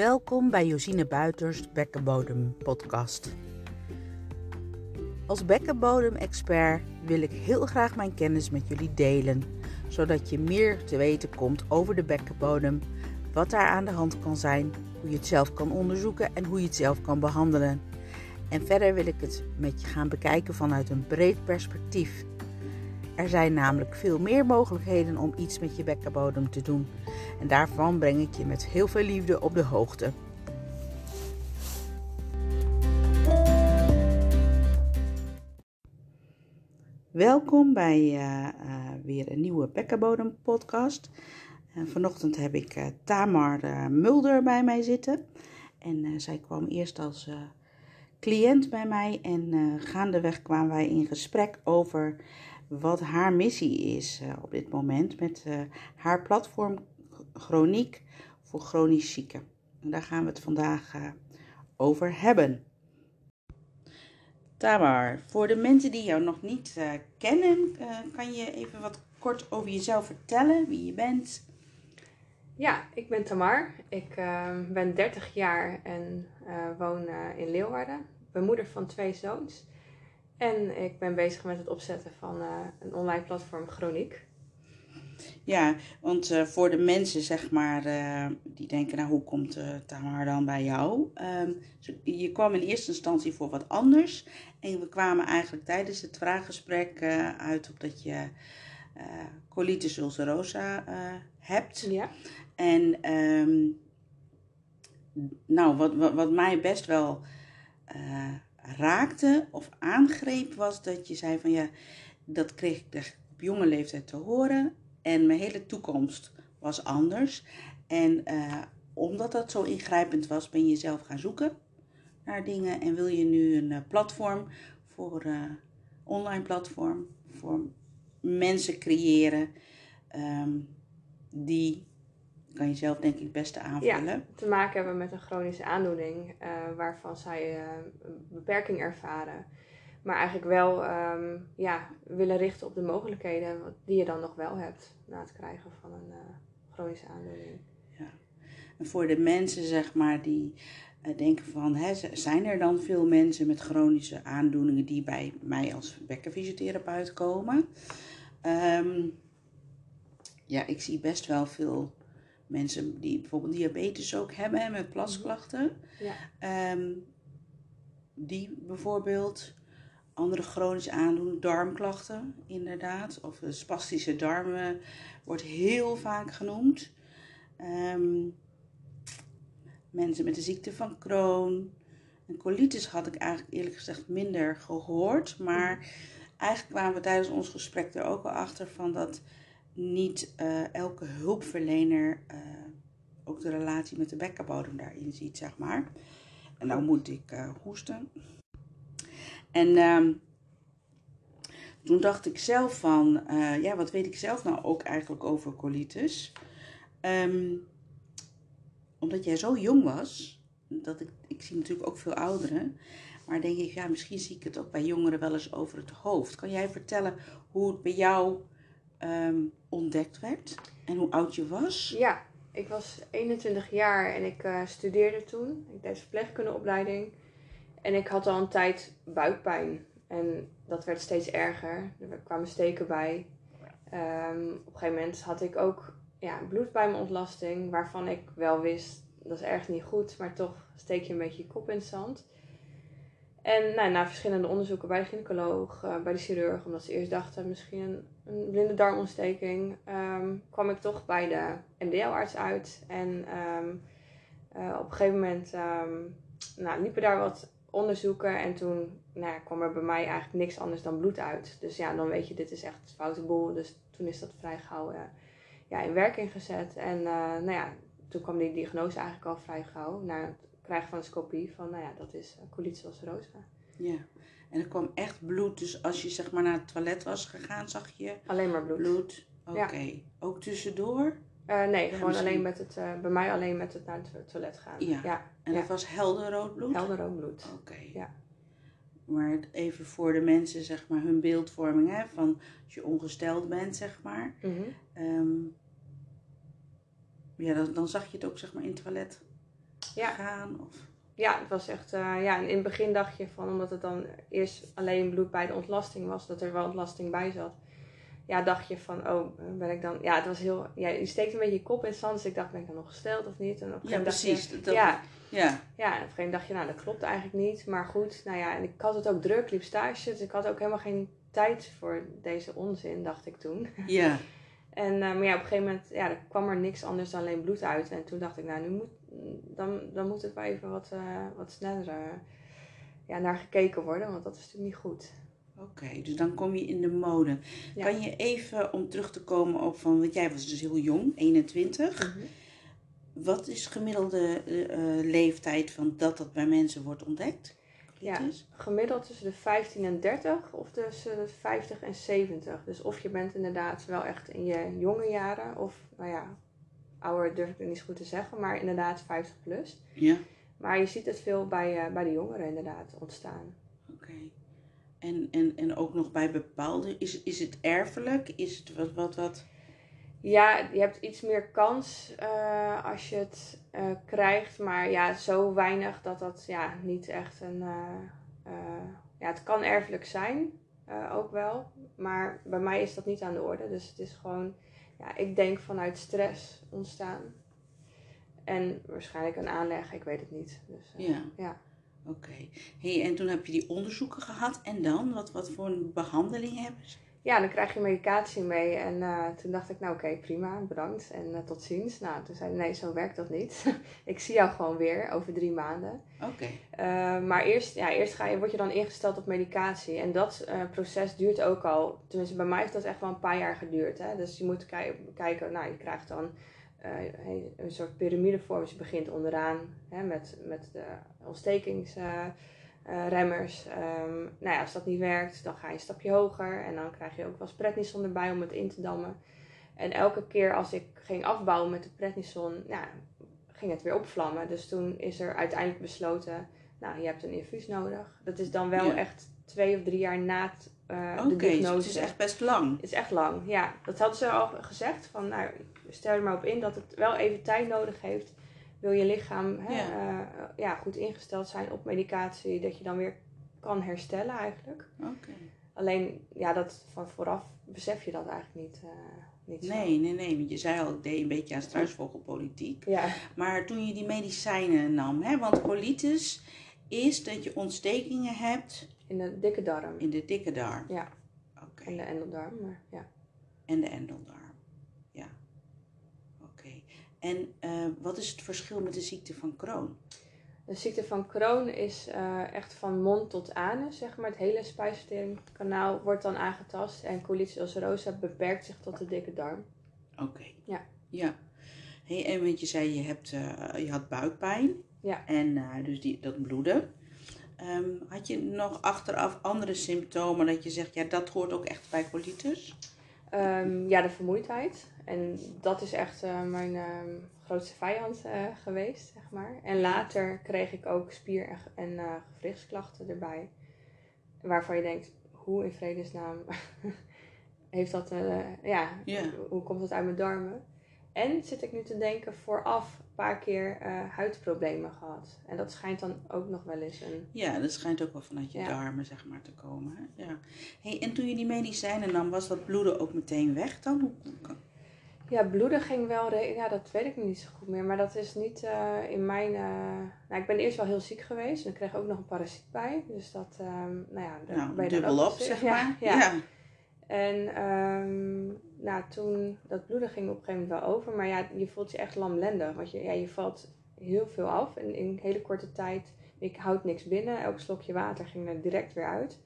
Welkom bij Josine Buiters Bekkenbodem podcast. Als bekkenbodem-expert wil ik heel graag mijn kennis met jullie delen, zodat je meer te weten komt over de bekkenbodem, wat daar aan de hand kan zijn, hoe je het zelf kan onderzoeken en hoe je het zelf kan behandelen. En verder wil ik het met je gaan bekijken vanuit een breed perspectief. Er zijn namelijk veel meer mogelijkheden om iets met je bekkenbodem te doen. En daarvan breng ik je met heel veel liefde op de hoogte. Welkom bij uh, uh, weer een nieuwe bekkenbodem podcast. Uh, vanochtend heb ik Tamar Mulder bij mij zitten. En zij kwam eerst als cliënt bij mij en gaandeweg kwamen wij in gesprek over wat haar missie is uh, op dit moment met uh, haar platform Chroniek voor chronisch zieken. En daar gaan we het vandaag uh, over hebben. Tamar, voor de mensen die jou nog niet kennen, kan je even wat kort over jezelf vertellen, wie je bent? Ja, ik ben Tamar. Ik ben 30 jaar en woon in Leeuwarden. Ik ben moeder van twee zoons. En ik ben bezig met het opzetten van uh, een online platform Chroniek. Ja, want uh, voor de mensen zeg maar uh, die denken, nou hoe komt Tamar dan bij jou? Um, je kwam in eerste instantie voor wat anders. En we kwamen eigenlijk tijdens het vraaggesprek uit op dat je colitis ulcerosa hebt. Ja. En um, nou, wat, wat, wat mij best wel raakte of aangreep was dat je zei van ja, dat kreeg ik op jonge leeftijd te horen en mijn hele toekomst was anders. En uh, omdat dat zo ingrijpend was, ben je zelf gaan zoeken naar dingen en wil je nu een uh, platform voor uh, online platform voor mensen creëren um, die kan je zelf denk ik het beste aanvullen. Ja, te maken hebben met een chronische aandoening uh, waarvan zij uh, een beperking ervaren. Maar eigenlijk wel um, ja, willen richten op de mogelijkheden die je dan nog wel hebt na het krijgen van een uh, chronische aandoening. Ja. En voor de mensen zeg maar die denken van, hè, zijn er dan veel mensen met chronische aandoeningen die bij mij als bekkenfysiotherapeut komen? Um, ja, ik zie best wel veel mensen die bijvoorbeeld diabetes ook hebben met plasklachten. Ja. Um, die bijvoorbeeld andere chronische aandoeningen, darmklachten inderdaad, of spastische darmen wordt heel vaak genoemd. Um, mensen met de ziekte van Crohn. En colitis had ik eigenlijk eerlijk gezegd minder gehoord, maar eigenlijk kwamen we tijdens ons gesprek er ook al achter van dat niet uh, elke hulpverlener uh, ook de relatie met de bekkenbodem daarin ziet, zeg maar. En nou moet ik uh, hoesten. En um, toen dacht ik zelf van, ja, wat weet ik zelf nou ook eigenlijk over colitis? Um, omdat jij zo jong was, dat ik, ik zie natuurlijk ook veel ouderen, maar denk ik, ja, misschien zie ik het ook bij jongeren wel eens over het hoofd. Kan jij vertellen hoe het bij jou um, ontdekt werd en hoe oud je was? Ja, ik was 21 jaar en ik uh, studeerde toen. Ik deed verpleegkundeopleiding. En ik had al een tijd buikpijn. En dat werd steeds erger. Er kwamen steken bij. Um, op een gegeven moment had ik ook ja, bloed bij mijn ontlasting. Waarvan ik wel wist, dat is erg niet goed. Maar toch steek je een beetje je kop in het zand. En nou, na verschillende onderzoeken bij de gynaecoloog, uh, bij de chirurg, omdat ze eerst dachten misschien een, blinde darmontsteking, um, kwam ik toch bij de MDL-arts uit. En um, uh, op een gegeven moment um, nou, liepen daar wat onderzoeken en toen nou, kwam er bij mij eigenlijk niks anders dan bloed uit. Dus ja, dan weet je, dit is echt foute boel. Dus toen is dat vrij gauw uh, ja, in werking gezet. En nou ja, toen kwam die diagnose eigenlijk al vrij gauw. Nou, krijgen van een scopie van, nou ja, dat is colitis ulcerosa. Ja, en er kwam echt bloed. Dus als je zeg maar naar het toilet was gegaan, zag je... Alleen maar bloed. Bloed, oké. Okay. Ja. Ook tussendoor? Uh, nee, gewoon alleen met het, uh, bij mij alleen met het naar het toilet gaan. Ja, ja. en dat ja. was helder rood bloed? Helder rood bloed. Oké. Okay. Ja. Maar even voor de mensen, zeg maar, hun beeldvorming, hè, van als je ongesteld bent, zeg maar. Mm -hmm. um, ja, dan, dan zag je het ook, zeg maar, in het toilet Ja. gegaan? Of? Ja, het was echt, eh, ja, in het begin dacht je van, omdat het dan eerst alleen bloed bij de ontlasting was, dat er wel ontlasting bij zat. Ja, dacht je van, oh, ben ik dan, ja, het was heel, ja, je steekt een beetje je kop in het zand, dus ik dacht, ben ik dan nog gesteld of niet? En op een Ja, dacht precies. Je, Dat- ja, Ja, ja, en op een gegeven moment dacht je, nou, dat klopt eigenlijk niet. Maar goed, nou ja, en ik had het ook druk, liep stage, dus ik had ook helemaal geen tijd voor deze onzin, dacht ik toen. ja. En, eh, maar ja, op een gegeven moment ja, er kwam er niks anders dan alleen bloed uit. En toen dacht ik, nou, nu moet, dan, dan moet het wel even wat, eh, wat sneller eh, ja, naar gekeken worden, want dat is natuurlijk niet goed. Oké, dus dan kom je in de mode. Ja. Kan je even, om terug te komen op van, want jij was dus heel jong, 21. Wat is gemiddelde leeftijd van dat dat bij mensen wordt ontdekt? Ja. Gemiddeld tussen de 15 en 30 of tussen de 50 en 70. Dus of je bent inderdaad wel echt in je jonge jaren, of nou ja, ouder durf ik het niet zo goed te zeggen, maar inderdaad 50 plus. Ja, Maar je ziet het veel bij, eh, bij de jongeren inderdaad ontstaan. oké. En, en, en ook nog bij bepaalde, is, is het erfelijk? Is het wat, wat, wat? Ja, je hebt iets meer kans eh, als je het eh, krijgt, maar ja, zo weinig dat dat ja, niet echt een. eh, eh, ja, het kan erfelijk zijn, ook wel, maar bij mij is dat niet aan de orde. Dus het is gewoon, ja, ik denk vanuit stress ontstaan. En waarschijnlijk een aanleg, ik weet het niet. Dus, Ja. ja. Oké. Hey, en toen heb je die onderzoeken gehad. En dan? Wat, wat voor een behandeling hebben ze? Ja, dan krijg je medicatie mee. En eh, toen dacht ik, nou oké, prima, bedankt. En eh, tot ziens. Nou, toen zei hij, nee, zo werkt dat niet. ik zie jou gewoon weer over drie maanden. Oké. Eh, maar eerst, ja, eerst ga je, word je dan ingesteld op medicatie. En dat proces duurt ook al, tenminste bij mij heeft dat echt wel een paar jaar geduurd. Hè? Dus je moet kij- kijken, nou je krijgt dan een soort piramidevorm. Dus je begint onderaan hè, met, met de ontstekingsremmers. Ehm, nou ja, als dat niet werkt, dan ga je een stapje hoger. En dan krijg je ook wel eens prednison erbij om het in te dammen. En elke keer als ik ging afbouwen met de prednison, nou, ging het weer opvlammen. Dus toen is er uiteindelijk besloten, nou, je hebt een infuus nodig. Dat is dan wel Ja. echt twee of drie jaar na het, eh, de dus diagnose. het is echt best lang. Het is echt lang, ja. Dat hadden ze al gezegd. Van, nou, stel er maar op in dat het wel even tijd nodig heeft. Wil je lichaam hè, Ja. ja. ja, goed ingesteld zijn op medicatie. Dat je dan weer kan herstellen eigenlijk. Oké. Alleen, ja, dat van vooraf besef je dat eigenlijk niet, eh, niet zo. Nee, nee, nee. Want je zei al, ik deed een beetje aan struisvogelpolitiek. Ja, Maar toen je die medicijnen nam, hè, want colitis is dat je ontstekingen hebt in de dikke darm. in de dikke darm. Ja. Oké. En de endeldarm, maar ja. En de endeldarm. En eh, wat is het verschil met de ziekte van Crohn? De ziekte van Crohn is eh, echt van mond tot anus, zeg maar. Het hele spijsverteringskanaal wordt dan aangetast. En colitis ulcerosa beperkt zich tot de dikke darm. Oké. Ja. Ja. Hey, en want je zei, je, hebt, eh, je had buikpijn. Ja. En dus die, dat bloeden. Ehm, had je nog achteraf andere symptomen dat je zegt, ja, dat hoort ook echt bij colitis? Ehm, ja, de vermoeidheid. En dat is echt eh, mijn ehm, grootste vijand eh, geweest, zeg maar. En later kreeg ik ook spier- en, en eh, gewrichtsklachten erbij. Waarvan je denkt, hoe in vredesnaam heeft dat, Ja. hoe komt dat uit mijn darmen? En zit ik nu te denken, vooraf een paar keer eh, huidproblemen gehad. En dat schijnt dan ook nog wel eens een... Ja, dat schijnt ook wel vanuit je Ja. darmen, zeg maar, te komen. Hè? Ja. Hey, en toen je die medicijnen nam, was dat bloeden ook meteen weg dan? Hoe, Ja, bloeden ging wel, re- ja, dat weet ik niet zo goed meer. Maar dat is niet eh, in mijn. eh, Nou, ik ben eerst wel heel ziek geweest. En ik kreeg ook nog een parasiet bij. Dus dat, ehm, nou ja, daar nou, ben je dan dubbel op, zeg Ja, maar. Ja, En ehm, nou, toen, dat bloeden ging op een gegeven moment wel over. Maar ja, je voelt je echt lamlendig. Want je, ja, je valt heel veel af. En in een hele korte tijd, ik houd niks binnen. Elk slokje water ging er direct weer uit.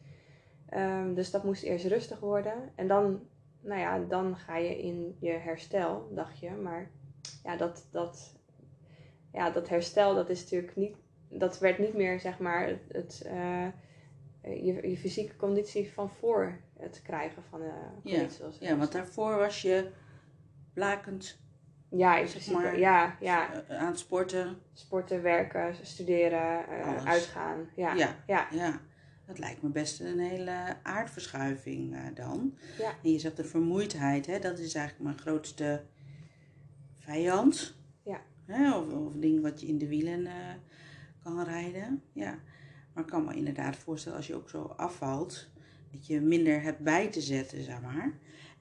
Ehm, dus dat moest eerst rustig worden. En dan, nou ja, dan ga je in je herstel, dacht je. Maar ja, dat, dat, ja, dat herstel, dat is natuurlijk niet... Dat werd niet meer, zeg maar, het... het eh, je, je fysieke conditie van voor het krijgen van de Ja, colitis. ja, want daarvoor was je blakend Ja, in principe, maar, ja, ja. eh, aan het sporten. Sporten, werken, studeren, eh, uitgaan. Ja, Ja. ja. Ja, dat lijkt me best een hele aardverschuiving eh, dan. Ja. En je zegt de vermoeidheid, hè, dat is eigenlijk mijn grootste vijand. Ja. Hè? Of, of een ding wat je in de wielen eh, kan rijden. Ja. Maar ik kan me inderdaad voorstellen als je ook zo afvalt, dat je minder hebt bij te zetten, zeg maar.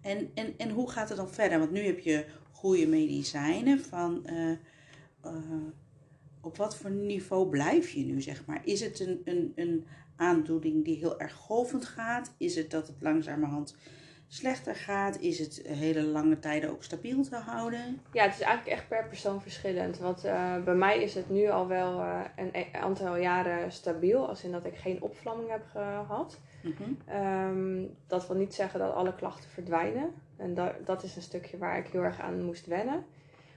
En, en, en hoe gaat het dan verder? Want nu heb je goede medicijnen van... eh, eh, op wat voor niveau blijf je nu, zeg maar? Is het een, een, een aandoening die heel erg golvend gaat? Is het dat het langzamerhand slechter gaat? Is het hele lange tijden ook stabiel te houden? Ja, het is eigenlijk echt per persoon verschillend. Want eh, bij mij is het nu al wel eh, een e- aantal jaren stabiel. Als in dat ik geen opvlamming heb gehad. Mhm. Ehm, dat wil niet zeggen dat alle klachten verdwijnen. En da- dat is een stukje waar ik heel erg aan moest wennen.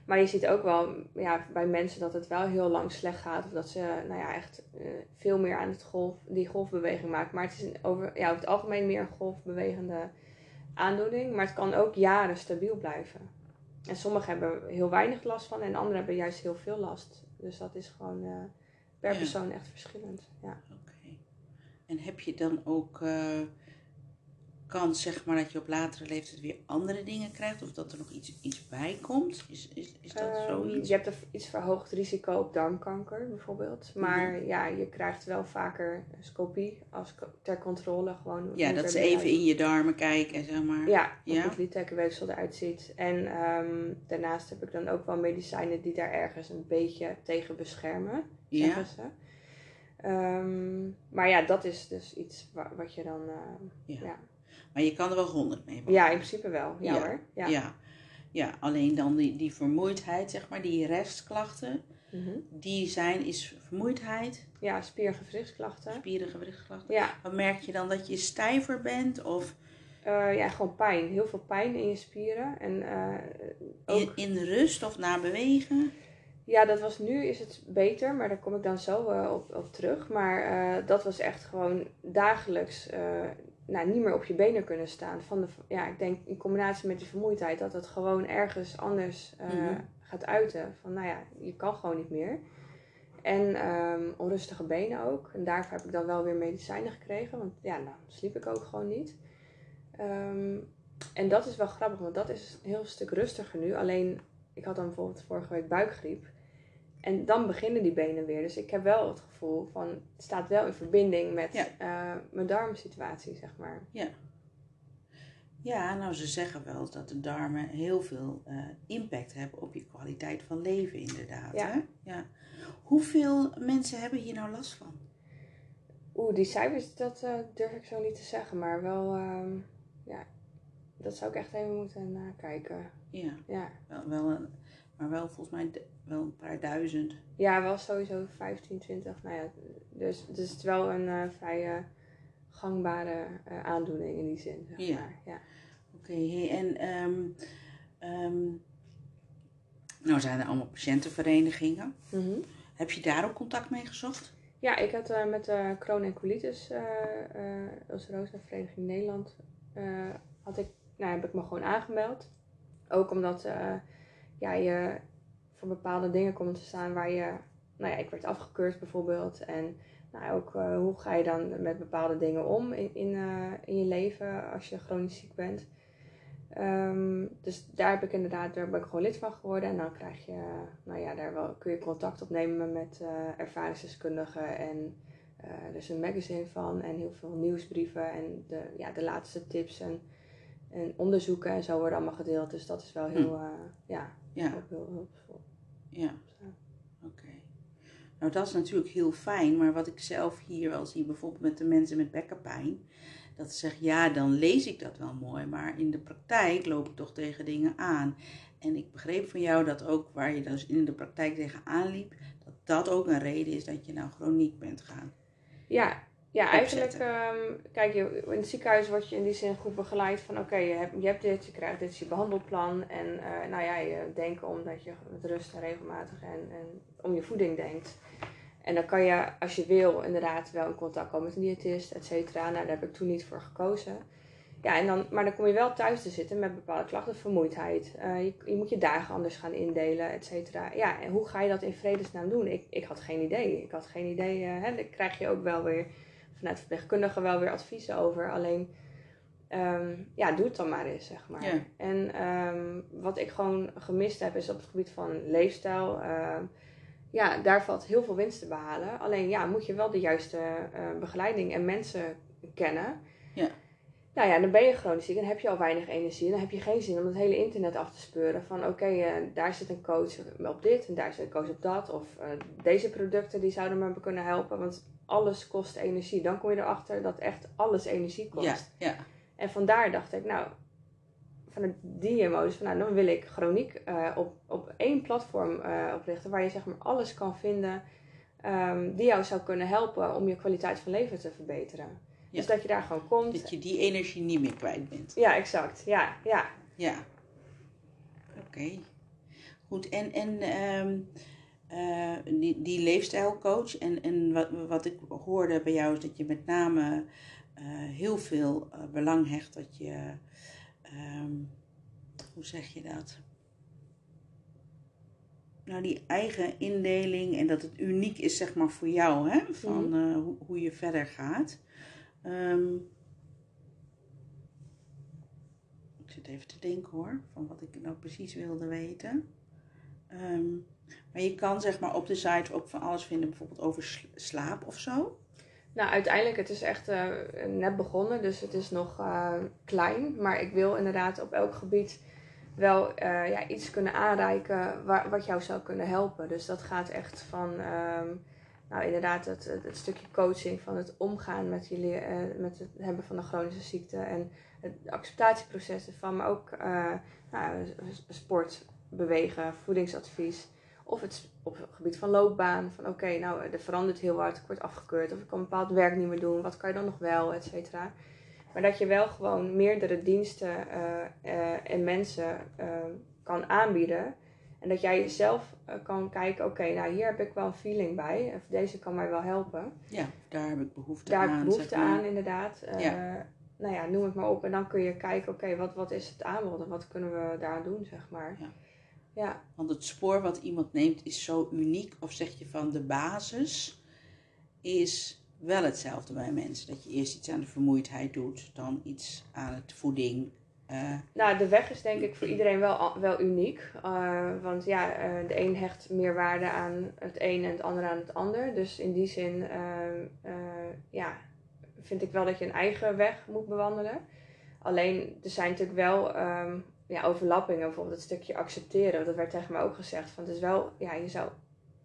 Maar je ziet ook wel ja, bij mensen dat het wel heel lang slecht gaat. Of dat ze nou ja, echt eh, veel meer aan het golf, die golfbeweging maken. Maar het is over, ja, over het algemeen meer een golfbewegende aandoening. Maar het kan ook jaren stabiel blijven. En sommigen hebben heel weinig last van en anderen hebben juist heel veel last. Dus dat is gewoon eh, per Ja. persoon echt verschillend. Ja. Oké. En heb je dan ook eh, kans, zeg maar, dat je op latere leeftijd weer andere dingen krijgt? Of dat er nog iets, iets bij komt? Is, is, is dat Ehm, zoiets? Je hebt een iets verhoogd risico op darmkanker bijvoorbeeld. Maar Mhm. ja, je krijgt wel vaker scopie als ter controle. Gewoon Ja, dat ze even uit- in je darmen kijken, zeg maar. Ja, hoe Ja? het littekenweefsel eruit ziet. En ehm, daarnaast heb ik dan ook wel medicijnen die daar ergens een beetje tegen beschermen, Ja? zeggen ze. Ehm, maar ja, dat is dus iets wa- wat je dan... eh, Ja. ja. Maar je kan er wel honderd mee ja, in principe wel. Ja, Ja. hoor. Ja. Ja. ja. alleen dan die, die vermoeidheid, zeg maar, die restklachten, Mhm. die zijn, is vermoeidheid, ja spier- en gewrichtsklachten. spieren, gewrichtsklachten. Ja, Dan merk je dan dat je stijver bent of Eh, ja, gewoon pijn. Heel veel pijn in je spieren. En eh, ook, in, in rust of na bewegen. ja, dat was nu is het beter, maar daar kom ik dan zo eh, op, op terug. Maar dat was echt gewoon dagelijks nou, niet meer op je benen kunnen staan. Van de, ja, ik denk in combinatie met die vermoeidheid dat het gewoon ergens anders eh, Mhm. gaat uiten. Van nou ja, je kan gewoon niet meer. En ehm, onrustige benen ook. En daarvoor heb ik dan wel weer medicijnen gekregen. Want ja, nou sliep ik ook gewoon niet. Ehm, en dat is wel grappig, want dat is een heel stuk rustiger nu. Alleen, ik had dan bijvoorbeeld vorige week buikgriep. En dan beginnen die benen weer. Dus ik heb wel het gevoel van, het staat wel in verbinding met Ja. eh, mijn darmsituatie, zeg maar. Ja, nou ze zeggen wel dat de darmen heel veel eh, impact hebben op je kwaliteit van leven inderdaad. Ja. Hè? Ja. Hoeveel mensen hebben hier nou last van? Oeh, die cijfers, dat eh, durf ik zo niet te zeggen. Maar wel, ehm, ja, dat zou ik echt even moeten nakijken. Ja, Ja, wel, wel een, maar wel volgens mij wel een paar duizend. ja wel sowieso 15, 20. Nou ja, dus, dus het is wel een eh, vrij gangbare eh, aandoening in die zin, zeg Ja. maar. Ja. Oké, hey, en ehm, ehm, nou zijn er allemaal patiëntenverenigingen. Mhm. Heb je daar ook contact mee gezocht? Ja, ik had eh, met de Crohn en Colitis, eh Ulcerosa Vereniging Nederland, had ik, nou, heb ik me gewoon aangemeld. Ook omdat ja, je voor bepaalde dingen komt te staan waar je, nou ja, ik werd afgekeurd bijvoorbeeld. En nou, ook eh, hoe ga je dan met bepaalde dingen om in, in, eh, in je leven als je chronisch ziek bent. Ehm, dus daar heb ik inderdaad, daar ben ik gewoon lid van geworden. En dan krijg je, nou ja, daar wel, kun je contact opnemen met eh, ervaringsdeskundigen. En er is een magazine van en heel veel nieuwsbrieven. En de, ja, de laatste tips en, en onderzoeken en zo worden allemaal gedeeld. Dus dat is wel heel, eh, ja, Ja, ook heel hulpvol. Ja. Oké. Nou, dat is natuurlijk heel fijn, maar wat ik zelf hier wel zie, bijvoorbeeld met de mensen met bekkenpijn, dat ze zeggen, ja, dan lees ik dat wel mooi, maar in de praktijk loop ik toch tegen dingen aan. En ik begreep van jou dat ook waar je dus in de praktijk tegenaan liep, dat dat ook een reden is dat je nou chroniek bent gaan. Ja, ja eigenlijk, ehm, kijk, in het ziekenhuis word je in die zin goed begeleid van oké, je, hebt, je hebt dit, je krijgt dit is je behandelplan. En eh, nou ja, je denkt om dat je met rust en regelmatig en, en om je voeding denkt. En dan kan je, als je wil, inderdaad wel in contact komen met een diëtist, et cetera. Nou, daar heb ik toen niet voor gekozen. Ja, en dan, maar dan kom je wel thuis te zitten met bepaalde klachten, vermoeidheid. Eh, je, je moet je dagen anders gaan indelen, et cetera. Ja, en hoe ga je dat in vredesnaam doen? Ik, ik had geen idee. Ik had geen idee. eh, hè, daar krijg je ook wel weer vanuit verpleegkundigen wel weer adviezen over. Alleen, ehm, ja, doe het dan maar eens, zeg maar. Ja. En ehm, wat ik gewoon gemist heb, is op het gebied van leefstijl. ehm, ja, daar valt heel veel winst te behalen. Alleen ja, moet je wel de juiste eh, begeleiding en mensen kennen. Ja. Nou ja, dan ben je chronisch ziek en heb je al weinig energie. Dan heb je geen zin om het hele internet af te speuren. Van oké, eh, daar zit een coach op dit en daar zit een coach op dat. Of eh, deze producten die zouden me kunnen helpen. Want alles kost energie. Dan kom je erachter dat echt alles energie kost. Ja, ja. En vandaar dacht ik, nou, vanuit die emoties, van, nou, dan wil ik chroniek eh, op, op één platform eh, oprichten waar je zeg maar alles kan vinden ehm, die jou zou kunnen helpen om je kwaliteit van leven te verbeteren. Ja. Dus dat je daar gewoon komt. Dat je die energie niet meer kwijt bent. Ja, exact. Ja, ja. Ja. Oké. Goed, en, en ehm, eh, die, die leefstijlcoach, en, en wat, wat ik hoorde bij jou is dat je met name eh, heel veel eh, belang hecht dat je, ehm, hoe zeg je dat? Nou, die eigen indeling en dat het uniek is, zeg maar, voor jou, hè? Van eh, hoe, hoe je verder gaat. Ehm, ik zit even te denken hoor, van wat ik nou precies wilde weten. Ehm, maar je kan zeg maar op de site ook van alles vinden, bijvoorbeeld over sl- slaap of zo. Nou, uiteindelijk, het is echt eh, net begonnen, dus het is nog eh, klein. Maar ik wil inderdaad op elk gebied wel eh, ja, iets kunnen aanreiken waar, wat jou zou kunnen helpen. Dus dat gaat echt van, ehm, nou inderdaad, het, het, stukje coaching van het omgaan met, met het hebben van een chronische ziekte. En het acceptatieproces ervan, maar ook nou, sport, bewegen, voedingsadvies. Of het op het gebied van loopbaan. Van oké, nou er verandert heel hard, ik word afgekeurd. Of ik kan bepaald werk niet meer doen. Wat kan je dan nog wel, et cetera. Maar dat je wel gewoon meerdere diensten eh, eh, en mensen eh, kan aanbieden. En dat jij jezelf kan kijken, oké, nou hier heb ik wel een feeling bij. Of deze kan mij wel helpen. Ja, daar heb ik behoefte Daar aan. heb ik behoefte zeg maar. aan, inderdaad. Ja. Nou ja, noem het maar op. En dan kun je kijken, oké, wat, wat is het aanbod en wat kunnen we daaraan doen, zeg maar. Ja. Ja, Want het spoor wat iemand neemt is zo uniek. Of zeg je van de basis is wel hetzelfde bij mensen. Dat je eerst iets aan de vermoeidheid doet, dan iets aan het voeding. Eh, Nou, de weg is denk ik voor iedereen wel, wel uniek. Eh, want ja, eh, de een hecht meer waarde aan het een en het ander aan het ander. Dus in die zin ja, vind ik wel dat je een eigen weg moet bewandelen. Alleen, er zijn natuurlijk wel ehm, ja, overlappingen. Bijvoorbeeld het stukje accepteren. Dat werd tegen mij ook gezegd. Van, het is wel, ja, je zou,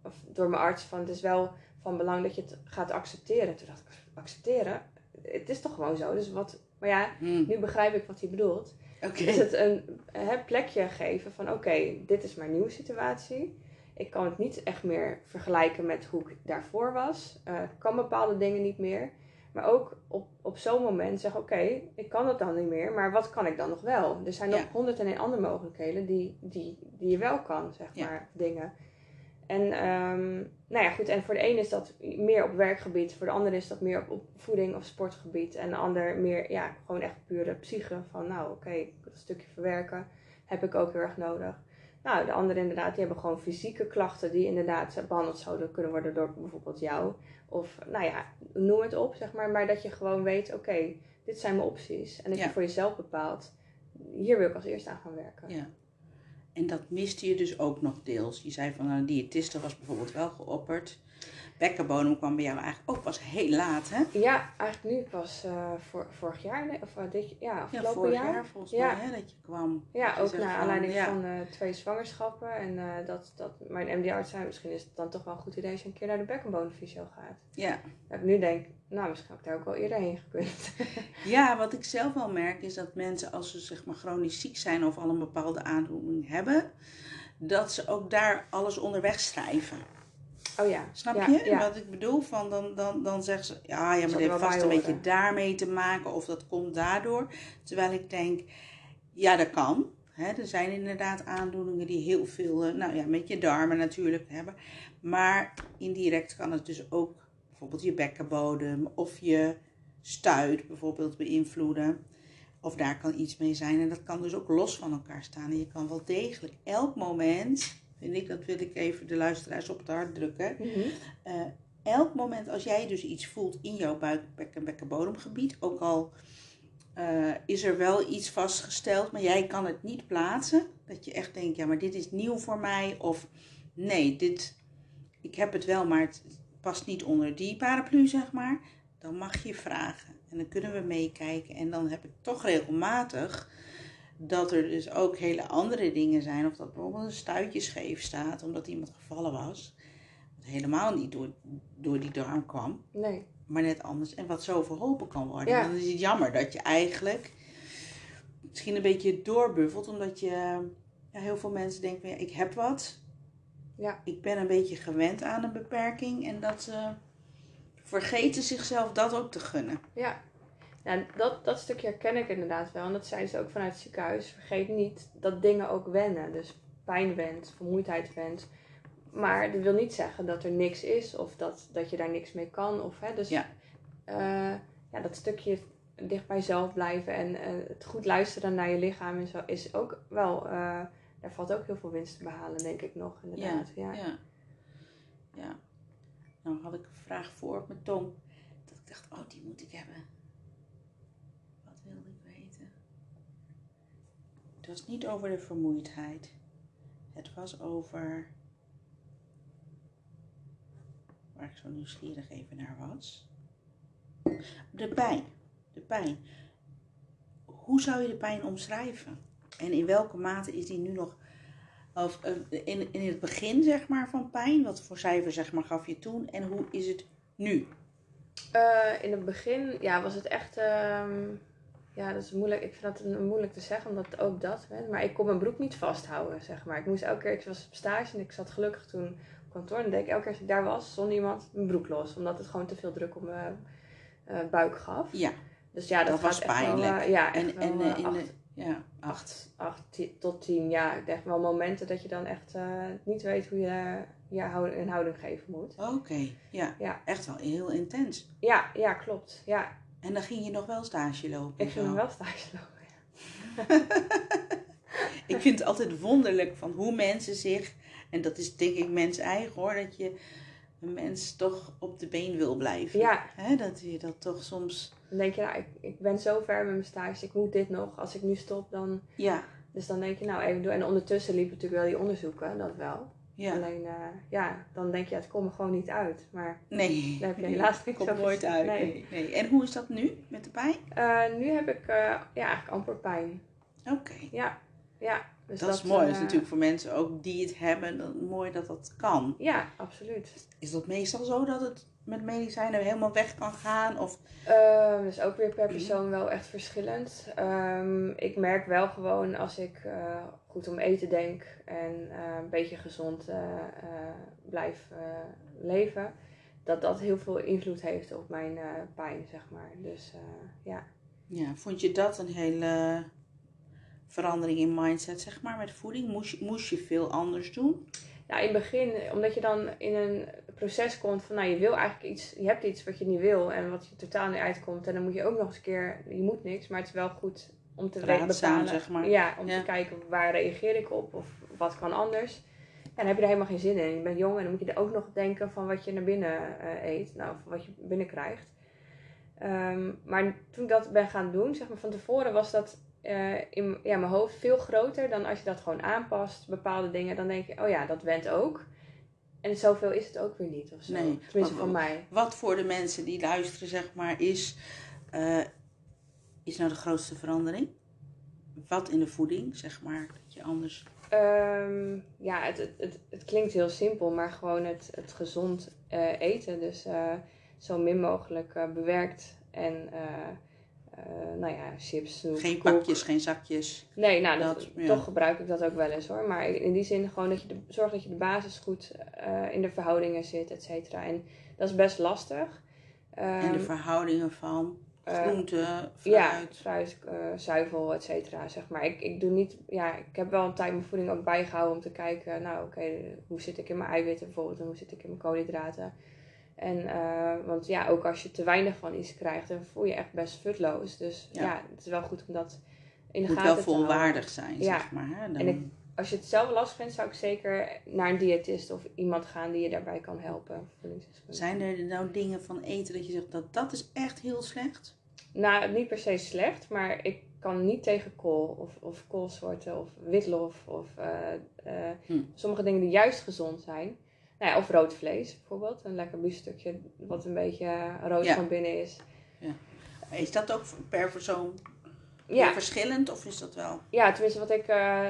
of door mijn arts, van het is wel van belang dat je het gaat accepteren. Toen dacht ik, accepteren? Het is toch gewoon zo. Dus wat, maar ja, hmm, nu begrijp ik wat hij bedoelt Oké. is het een hè, plekje geven van oké, dit is mijn nieuwe situatie. Ik kan het niet echt meer vergelijken met hoe ik daarvoor was. Eh, ik kan bepaalde dingen niet meer. Maar ook op, op zo'n moment zeggen, oké, ik kan het dan niet meer, maar wat kan ik dan nog wel? Er zijn nog Ja. en een andere mogelijkheden die, die, die je wel kan, zeg Ja. maar, dingen. En ehm, nou ja, goed, en voor de een is dat meer op werkgebied, voor de ander is dat meer op, op voeding of sportgebied. En de ander meer, ja, gewoon echt pure psyche. Van nou, oké, dat stukje verwerken heb ik ook heel erg nodig. Nou, de anderen inderdaad, die hebben gewoon fysieke klachten die inderdaad behandeld zouden kunnen worden door bijvoorbeeld jou. Of nou ja, noem het op, zeg maar. Maar dat je gewoon weet, oké, dit zijn mijn opties. En dat Ja. je voor jezelf bepaalt, hier wil ik als eerste aan gaan werken. Ja. En dat miste je dus ook nog deels. Je zei van een diëtiste was bijvoorbeeld wel geopperd. Bekkenbodem kwam bij jou eigenlijk ook pas heel laat, hè? Ja, eigenlijk nu pas voor, vorig jaar, nee, of eh, dit ja, Ja, afgelopen vorig jaar. jaar, volgens Ja. mij, hè, dat je kwam. Ja, ook naar aanleiding ja, van eh, twee zwangerschappen. En dat, dat mijn MD-arts zei, misschien is het dan toch wel een goed idee als je een keer naar de bekkenbodemfysio gaat. Ja. Dat ik nu denk, nou, misschien had ik daar ook wel eerder heen gekund. ja, wat ik zelf wel merk is dat mensen als ze zeg maar chronisch ziek zijn of al een bepaalde aandoening hebben, dat ze ook daar alles onderweg schrijven. Oh ja. Snap ja, je Ja. wat ik bedoel? Van dan, dan, dan zeggen ze, ja, ja maar dit er heeft vast een beetje daarmee te maken of dat komt daardoor. Terwijl ik denk, ja, dat kan. Er zijn inderdaad aandoeningen die heel veel, eh, nou ja, met je darmen natuurlijk hebben. Maar indirect kan het dus ook bijvoorbeeld je bekkenbodem of je stuit bijvoorbeeld beïnvloeden. Of daar kan iets mee zijn. En dat kan dus ook los van elkaar staan. En je kan wel degelijk elk moment, vind ik, dat wil ik even de luisteraars op het hart drukken. Mhm. Eh, elk moment als jij dus iets voelt in jouw buik, bek en bekkenbodemgebied, ook al eh, is er wel iets vastgesteld, maar jij kan het niet plaatsen. Dat je echt denkt, ja, maar dit is nieuw voor mij. Of nee, dit, ik heb het wel, maar het past niet onder die paraplu, zeg maar. Dan mag je vragen. En dan kunnen we meekijken. En dan heb ik toch regelmatig dat er dus ook hele andere dingen zijn. Of dat bijvoorbeeld een stuitje scheef staat omdat iemand gevallen was. Wat helemaal niet door, door die darm kwam Nee. maar net anders. En wat zo verholpen kan worden. Ja. Dan is het jammer dat je eigenlijk misschien een beetje doorbuffelt. Omdat je, ja, heel veel mensen denken, van, ja, ik heb wat. Ja. Ik ben een beetje gewend aan een beperking. En dat ze vergeten zichzelf dat ook te gunnen. Ja, ja dat, dat stukje herken ik inderdaad wel. En dat zeiden ze ook vanuit het ziekenhuis. Vergeet niet dat dingen ook wennen. Dus pijn went, vermoeidheid went. Maar dat wil niet zeggen dat er niks is of dat, dat je daar niks mee kan. Of, hè, dus Ja. eh, ja, dat stukje dicht bij jezelf blijven en eh, het goed luisteren naar je lichaam en zo is ook wel, eh, daar valt ook heel veel winst te behalen, denk ik nog. Inderdaad. Ja. ja. ja. Nou had ik een vraag voor op mijn tong. Dat ik dacht, oh, die moet ik hebben. Wat wilde ik weten? Het was niet over de vermoeidheid. Het was over... Waar ik zo nieuwsgierig even naar was. De pijn. De pijn. Hoe zou je de pijn omschrijven? En in welke mate is die nu nog of eh, in, in het begin zeg maar van pijn, wat voor cijfer zeg maar gaf je toen en hoe is het nu? Eh, in het begin ja, was het echt. ehm, ja, dat is moeilijk. Ik vind dat moeilijk te zeggen, omdat ook dat bent. Maar ik kon mijn broek niet vasthouden, zeg maar. Ik moest elke keer, ik was op stage en ik zat gelukkig toen op kantoor. En deed ik elke keer als ik daar was, zonder iemand, mijn broek los. Omdat het gewoon te veel druk op mijn eh, buik gaf. Ja, Dus ja, dat, Dat was wel, pijnlijk. eh, ja, en, en eh, in acht, de, ja, acht. acht, acht ti- tot tien. Ja, ik denk wel momenten dat je dan echt niet weet hoe je je houding, een houding geven moet. Oké, ja. Ja. Echt wel heel intens. Ja, ja, klopt. Ja, En dan ging je nog wel stage lopen. ik ging nog wel stage lopen. Ik vind het altijd wonderlijk van hoe mensen zich, en dat is denk ik mens eigen hoor, dat je een mens toch op de been wil blijven. Ja, dat je dat toch soms, Dan denk je, nou, ik, ik ben zo ver met mijn stage, ik moet dit nog. Als ik nu stop, dan... ja, Dus dan denk je, nou, even doen. En ondertussen liepen natuurlijk wel die onderzoeken, dat wel. Ja. Alleen, eh, ja, dan denk je, het komt er gewoon niet uit. Maar Nee, Daar heb je helaas niks komt nooit uit. Nee. Nee. Nee. En hoe is dat nu met de pijn? eh, nu heb ik, eh, ja, eigenlijk amper pijn. Oké. Ja, ja. Dus dat, is mooi. dat is natuurlijk voor mensen ook die het hebben, dan, mooi dat dat kan. Ja, absoluut. Is dat meestal zo dat het met medicijnen helemaal weg kan gaan? Of, Ehm, dat is ook weer per persoon wel echt verschillend. Ehm, ik merk wel gewoon als ik eh, goed om eten denk en eh, een beetje gezond eh, blijf leven, dat dat heel veel invloed heeft op mijn pijn, zeg maar. Dus ja. ja, vond je dat een hele verandering in mindset, zeg maar, met voeding? Moest je, moest je veel anders doen? ja, in het begin, omdat je dan in een proces komt van, nou, je wil eigenlijk iets, je hebt iets wat je niet wil en wat je totaal niet uitkomt. En dan moet je ook nog eens een keer, je moet niks, maar het is wel goed om te Raadzaam, bepalen. zeg maar. Ja, om Ja. te kijken waar reageer ik op of wat kan anders. En dan heb je er helemaal geen zin in. Je bent jong en dan moet je er ook nog denken van wat je naar binnen eh, eet, nou, of wat je binnenkrijgt. Ehm, maar toen ik dat ben gaan doen, zeg maar van tevoren was dat eh, in ja, mijn hoofd veel groter dan als je dat gewoon aanpast, bepaalde dingen. Dan denk je, oh ja, dat went ook. En zoveel is het ook weer niet of zo. Nee, Tenminste van mij. Wat voor de mensen die luisteren, zeg maar, is, eh, is nou de grootste verandering? Wat in de voeding, zeg maar, dat je anders... Ehm, ja, het, het, het, het klinkt heel simpel, maar gewoon het, het gezond eh, eten. Dus eh, zo min mogelijk bewerkt en nou ja, chips, Geen koek. pakjes, geen zakjes. Nee, nou, dat, Dat, ja. toch gebruik ik dat ook wel eens hoor. Maar in die zin gewoon dat je de, zorg dat je de basis goed eh, in de verhoudingen zit, et cetera. En dat is best lastig. en de Ehm, verhoudingen van eh, groente, ja, fruit. fruit, eh, zuivel, et cetera, zeg maar. Ik, ik doe niet, ja, ik heb wel een tijd mijn voeding ook bijgehouden om te kijken, nou oké, hoe zit ik in mijn eiwitten bijvoorbeeld en hoe zit ik in mijn koolhydraten. En, eh, want ja, ook als je te weinig van iets krijgt, dan voel je echt best futloos. Dus Ja. ja, het is wel goed om dat in de moet gaten wel te houden. volwaardig zijn, Ja. zeg maar. Hè? Dan, En ik- Als je het zelf lastig vindt, zou ik zeker naar een diëtist of iemand gaan die je daarbij kan helpen. Zijn er nou dingen van eten dat je zegt dat dat is echt heel slecht? Nou, niet per se slecht, maar ik kan niet tegen kool of, of koolsoorten of witlof of eh, eh, Hm. sommige dingen die juist gezond zijn. Nou ja, of rood vlees bijvoorbeeld. Een lekker biefstukje wat een beetje rood Ja. van binnen is. Is dat ook per persoon Ja, verschillend of is dat wel? ja, tenminste wat ik, eh,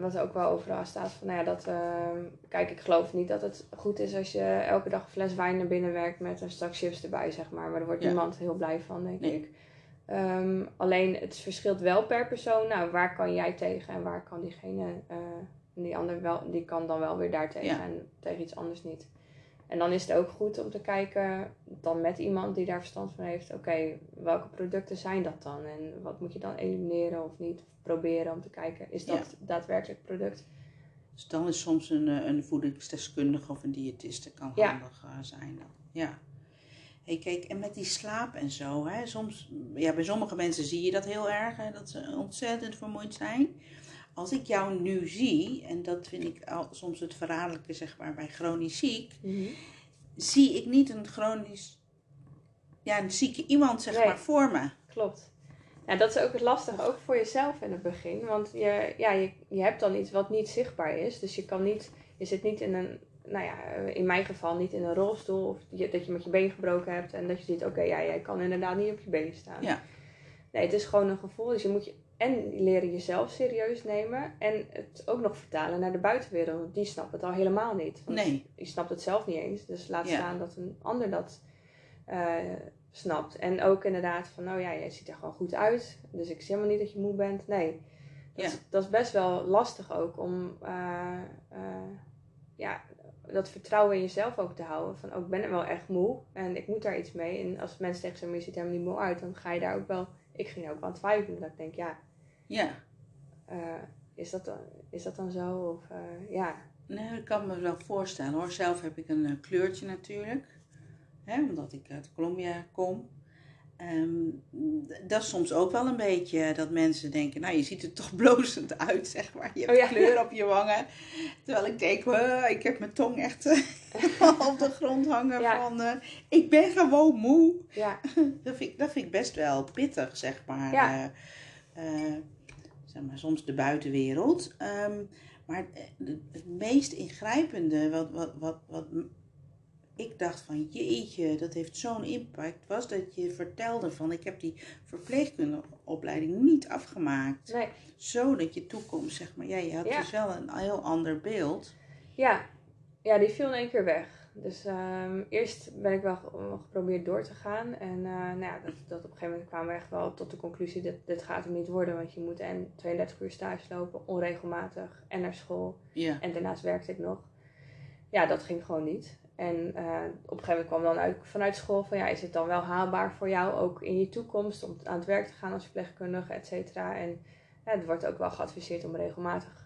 wat ook wel overal staat van, nou ja, dat, eh, kijk, ik geloof niet dat het goed is als je elke dag een fles wijn naar binnen werkt met een stak chips erbij, zeg maar. Maar daar wordt Ja. niemand heel blij van, denk Nee. ik. Ehm, alleen het verschilt wel per persoon. Nou, waar kan jij tegen en waar kan diegene, eh, die ander wel, die kan dan wel weer daartegen Ja. en tegen iets anders niet. En dan is het ook goed om te kijken, dan met iemand die daar verstand van heeft, oké, welke producten zijn dat dan? En wat moet je dan elimineren of niet? Of proberen om te kijken, is dat Ja. daadwerkelijk product? Dus dan is soms een, eh, een voedingsdeskundige of een diëtiste kan Ja. handig eh, zijn dan. Ja. Hey, kijk, en met die slaap en zo, hè, soms, ja, bij sommige mensen zie je dat heel erg, hè, dat ze ontzettend vermoeid zijn. Als ik jou nu zie, en dat vind ik al, soms het verraderlijke, zeg maar, bij chronisch ziek, zie ik niet een chronisch, ja, een zieke iemand, zeg Nee. maar, voor me. Klopt. Ja, dat is ook het lastige, ook voor jezelf in het begin. Want je, ja, je, je hebt dan iets wat niet zichtbaar is. Dus je kan niet, je zit niet in een, nou ja, in mijn geval niet in een rolstoel. Of je, dat je met je been gebroken hebt en dat je ziet, oké, ja, jij kan inderdaad niet op je been staan. Ja. Nee, het is gewoon een gevoel. Dus je moet je en leren jezelf serieus nemen en het ook nog vertalen naar de buitenwereld. Want die snapt het al helemaal niet. Want Nee. je snapt het zelf niet eens. Dus laat Ja. staan dat een ander dat eh, snapt. En ook inderdaad van, nou ja, jij ziet er gewoon goed uit. Dus ik zie helemaal niet dat je moe bent. Nee, dat, Ja. is, dat is best wel lastig ook om eh, eh, ja, dat vertrouwen in jezelf ook te houden. Van, oh, ik ben er wel echt moe en ik moet daar iets mee. En als mensen tegen zeggen, je ziet er helemaal niet moe uit, dan ga je daar ook wel... Ik ging er ook wel aan twijfelen. Dat ik denk, ja, Ja. eh, is, dat dan, is dat dan zo? Of eh, ja, Nee, ik kan me wel voorstellen hoor. Zelf heb ik een eh, kleurtje natuurlijk. Hè, omdat ik uit Colombia kom. Ehm, dat is soms ook wel een beetje dat mensen denken, nou je ziet er toch blozend uit, zeg maar. Je hebt Oh ja. kleur op je wangen. Terwijl ik denk, "Huh, ik heb mijn tong echt op de grond hangen Ja. van, ik ben gewoon moe. ja, Dat vind, ik, dat vind ik best wel pittig, zeg maar. Ja. Eh, eh, zeg maar soms de buitenwereld. Ehm, maar het, het meest ingrijpende, wat, wat, wat, wat ik dacht van jeetje, dat heeft zo'n impact, was dat je vertelde van ik heb die verpleegkundeopleiding niet afgemaakt. nee. Zo dat je toekomst, zeg maar, ja, je had Ja. dus wel een heel ander beeld. Ja, ja die viel in één keer weg. Dus ehm, eerst ben ik wel ge- geprobeerd door te gaan. En eh, nou ja, dat, dat op een gegeven moment kwamen we echt wel tot de conclusie dat dit gaat hem niet worden. Want je moet en 32 uur stage lopen, onregelmatig, en naar school. Ja, En daarnaast werkte ik nog. Ja, dat ging gewoon niet. En eh, op een gegeven moment kwam dan uit, vanuit school van ja, is het dan wel haalbaar voor jou ook in je toekomst om aan het werk te gaan als verpleegkundige, et cetera. En ja, het wordt ook wel geadviseerd om regelmatig,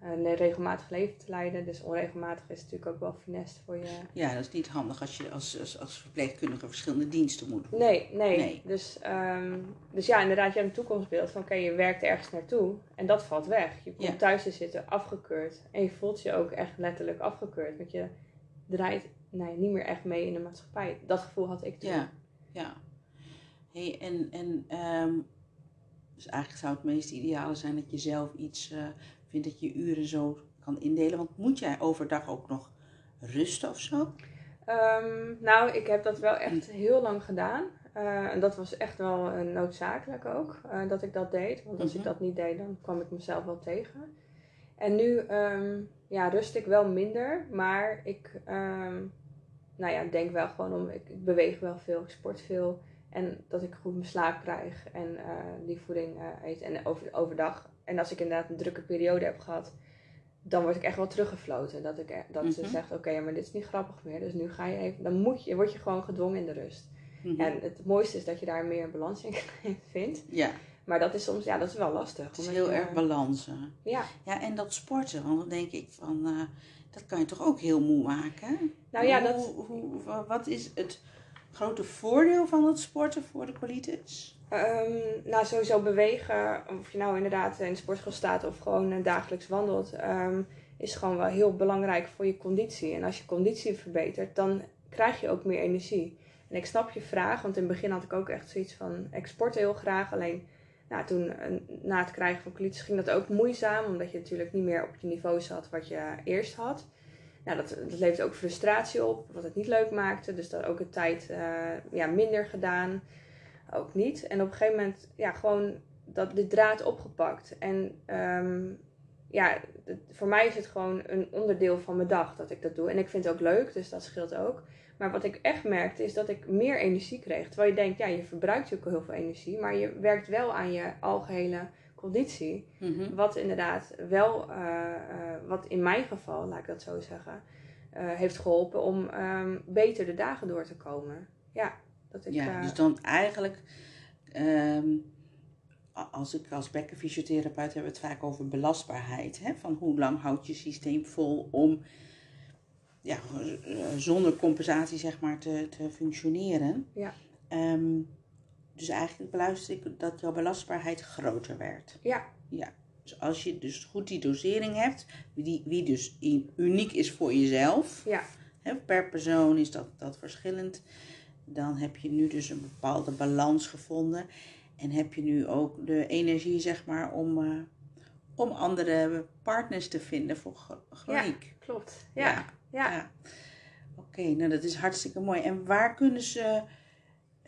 een regelmatig leven te leiden. Dus onregelmatig is natuurlijk ook wel funest voor je. ja, dat is niet handig als je als, als, als verpleegkundige verschillende diensten moet doen. Nee, nee. Nee. Dus, ehm, dus ja, inderdaad, je hebt een toekomstbeeld van oké, je werkt ergens naartoe en dat valt weg. Je komt Ja. thuis te zitten afgekeurd en je voelt je ook echt letterlijk afgekeurd. Want je draait nee, niet meer echt mee in de maatschappij. Dat gevoel had ik toen. Ja, ja. Hey, en en ehm, dus eigenlijk zou het meest ideale zijn dat je zelf iets eh, vindt dat je uren zo kan indelen. Want moet jij overdag ook nog rusten of zo? Ehm, nou, ik heb dat wel echt heel lang gedaan. Eh, en dat was echt wel eh, noodzakelijk ook, eh, dat ik dat deed. Want als ik Mhm. dat niet deed, dan kwam ik mezelf wel tegen. En nu ehm, ja, rust ik wel minder, maar ik ehm, nou ja, denk wel gewoon om, ik, ik beweeg wel veel, ik sport veel. En dat ik goed mijn slaap krijg en die voeding eet. En over, overdag. En als ik inderdaad een drukke periode heb gehad, dan word ik echt wel teruggefloten. Dat, ik, e- dat ze Mhm. zegt, oké, maar dit is niet grappig meer. Dus nu ga je even, dan moet je, word je gewoon gedwongen in de rust. Mhm. En het mooiste is dat je daar meer balans in vindt. Ja, Maar dat is soms, ja, dat is wel lastig. het is heel je- erg balansen. Ja, Ja, en dat sporten, want dan denk ik van, eh, dat kan je toch ook heel moe maken? nou ja, hoe, dat, Hoe, wa- wat is het grote voordeel van het sporten voor de colitis? Ehm, nou, sowieso bewegen, of je nou inderdaad in de sportschool staat of gewoon eh, dagelijks wandelt, ehm, is gewoon wel heel belangrijk voor je conditie. En als je conditie verbetert, dan krijg je ook meer energie. En ik snap je vraag, want in het begin had ik ook echt zoiets van, ik sportte heel graag. Alleen nou, toen, eh, na het krijgen van colitis ging dat ook moeizaam, omdat je natuurlijk niet meer op je niveau zat wat je eerst had. Nou, dat, dat levert ook frustratie op, wat het niet leuk maakte. Dus dat ook een tijd uh, ja, minder gedaan. Ook niet. En op een gegeven moment, ja, gewoon dat, de draad opgepakt. En um, ja, voor mij is het gewoon een onderdeel van mijn dag dat ik dat doe. En ik vind het ook leuk, dus dat scheelt ook. Maar wat ik echt merkte is dat ik meer energie kreeg. Terwijl je denkt, ja, je verbruikt ook heel veel energie. Maar je werkt wel aan je algehele conditie. Mhm. Wat inderdaad wel, uh, uh, wat in mijn geval, laat ik dat zo zeggen, uh, heeft geholpen om um, beter de dagen door te komen. Ja, dat ik, ja dus dan eigenlijk, um, als ik als bekkenfysiotherapeut heb het vaak over belastbaarheid. Hè? Van hoe lang houdt je systeem vol om ja, zonder compensatie zeg maar te, te functioneren. Ja. Um, dus eigenlijk beluister ik dat jouw belastbaarheid groter werd. Ja. Ja. Dus als je dus goed die dosering hebt, die, wie dus uniek is voor jezelf. Ja. Hè, per persoon is dat, dat verschillend. Dan heb je nu dus een bepaalde balans gevonden. En heb je nu ook de energie, zeg maar, om, uh, om andere partners te vinden voor chroniek. Ja, klopt. Ja. ja. ja. ja. Oké, okay, nou dat is hartstikke mooi. En waar kunnen ze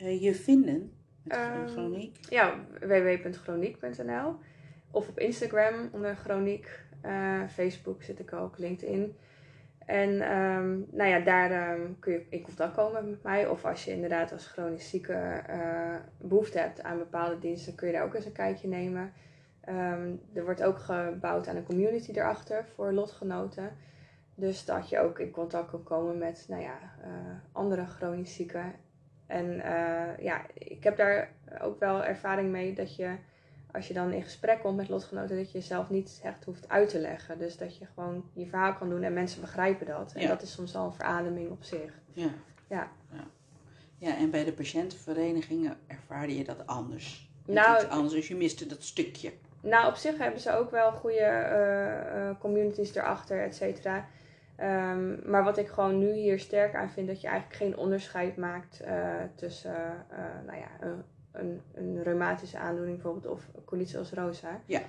uh, je vinden? Met um, chroniek? Ja, www.chroniek.nl of op Instagram onder chroniek. Uh, Facebook zit ik ook, LinkedIn. En um, nou ja, daar um, kun je in contact komen met mij. Of als je inderdaad als chronisch zieke uh, behoefte hebt aan bepaalde diensten, kun je daar ook eens een kijkje nemen. Um, er wordt ook gebouwd aan een community erachter voor lotgenoten. Dus dat je ook in contact kan komen met nou ja, uh, andere chronisch zieken. En uh, ja, ik heb daar ook wel ervaring mee dat je als je dan in gesprek komt met lotgenoten, dat je jezelf niet echt hoeft uit te leggen. Dus dat je gewoon je verhaal kan doen en mensen begrijpen dat. En Ja. dat is soms al een verademing op zich. Ja. Ja. ja, en bij de patiëntenverenigingen ervaarde je dat anders. Met Nou, iets anders, dus je miste dat stukje. Nou, op zich hebben ze ook wel goede eh, eh, communities erachter, et cetera. Ehm, maar wat ik gewoon nu hier sterk aan vind, dat je eigenlijk geen onderscheid maakt eh, tussen nou ja, een, een, een reumatische aandoening bijvoorbeeld of colitis ulcerosa. Ja.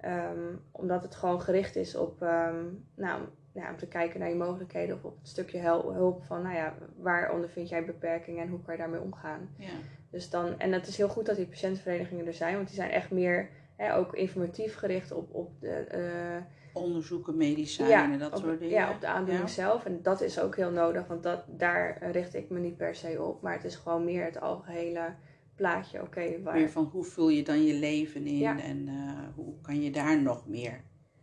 Ehm, omdat het gewoon gericht is op, ehm, nou, ja, om te kijken naar je mogelijkheden of op het stukje hulp van, nou ja, waar ondervind jij beperkingen en hoe kan je daarmee omgaan. Ja. Dus dan, en het is heel goed dat die patiëntenverenigingen er zijn, want die zijn echt meer hè, ook informatief gericht op, op de, eh, Onderzoeken, medicijnen, dat op, soort dingen. ja, op de aandoening Ja. zelf. En dat is ook heel nodig, want dat, daar richt ik me niet per se op. Maar het is gewoon meer het algehele plaatje. Oké, waar... Meer van hoe vul je dan je leven in Ja. en eh, hoe kan je daar nog meer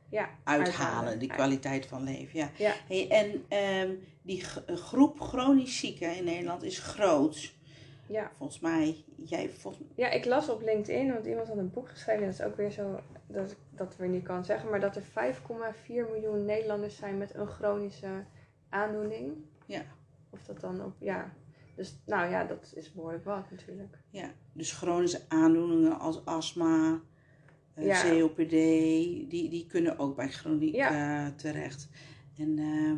ja, uithalen, die kwaliteit van leven. Ja. Ja. Hey, en ehm, die g- groep chronisch zieken in Nederland is groot. Ja. Volgens mij, jij volgens ja, ik las op LinkedIn, want iemand had een boek geschreven. Dat is ook weer zo dat ik dat weer niet kan zeggen. Maar dat er 5,4 miljoen Nederlanders zijn met een chronische aandoening. Ja. Of dat dan op, ja. Dus nou ja, dat is behoorlijk wat natuurlijk. Ja, dus chronische aandoeningen als astma, eh, Ja. COPD, die, die kunnen ook bij chroniek Ja. eh, terecht. En eh,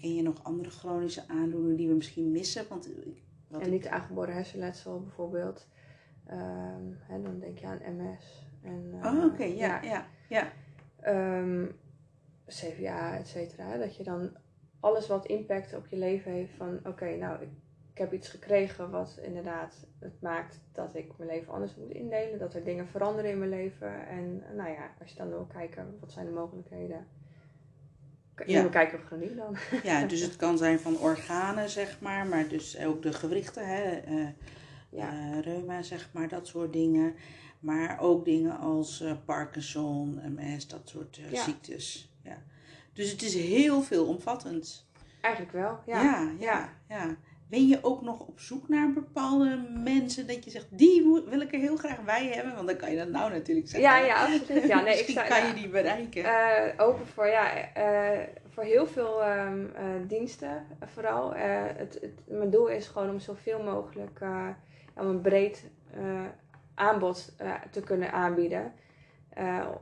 ken je nog andere chronische aandoeningen die we misschien missen? Want wat En ik- niet aangeboren hersenletsel bijvoorbeeld. Ehm, hè, dan denk je aan MS. En, Oh, oké, ja, ja, ja. ehm, CVA, et cetera. Dat je dan alles wat impact op je leven heeft van... Oké, nou, ik, ik heb iets gekregen wat inderdaad het maakt dat ik mijn leven anders moet indelen. Dat er dingen veranderen in mijn leven. En nou ja, als je dan wil kijken, wat zijn de mogelijkheden? Ja. Je moet kijken op chroniek dan. ja, dus het kan zijn van organen, zeg maar, maar dus ook de gewrichten, hè, eh, Ja. eh, reuma, zeg maar, dat soort dingen. Maar ook dingen als eh, Parkinson, MS, dat soort Ja. ziektes. Ja. Dus het is heel veelomvattend. Eigenlijk wel, ja. Ja, ja, ja. Ben je ook nog op zoek naar bepaalde mensen dat je zegt, die wil ik er heel graag bij hebben? Want dan kan je dat nou natuurlijk zeggen. Ja, ja, absoluut. Ja, nee, ik sta, kan ja. je die bereiken. Eh, open voor, ja, eh, voor heel veel ehm, eh, diensten vooral. Het, het, mijn doel is gewoon om zoveel mogelijk om een breed aanbod te kunnen aanbieden.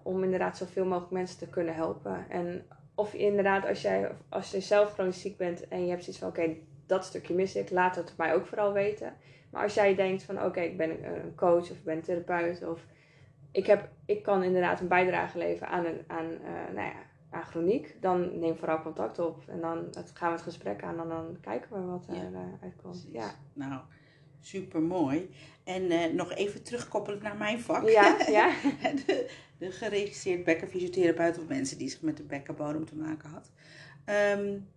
Om inderdaad zoveel mogelijk mensen te kunnen helpen. En of je inderdaad, als jij als je zelf chronisch ziek bent en je hebt zoiets van oké, dat stukje mis ik, laat het mij ook vooral weten. Maar als jij denkt van oké, ik ben een coach of ik ben een therapeut of ik, heb, ik kan inderdaad een bijdrage leveren aan, een, aan, uh, nou ja, aan chroniek, dan neem vooral contact op. En dan gaan we het gesprek aan en dan kijken we wat er ja, uitkomt. Ja. Nou, super mooi. En uh, nog even terugkoppelen naar mijn vak. Ja, ja. de, de geregistreerd bekkenfysiotherapeut of mensen die zich met de bekkenbodem te maken had. Um,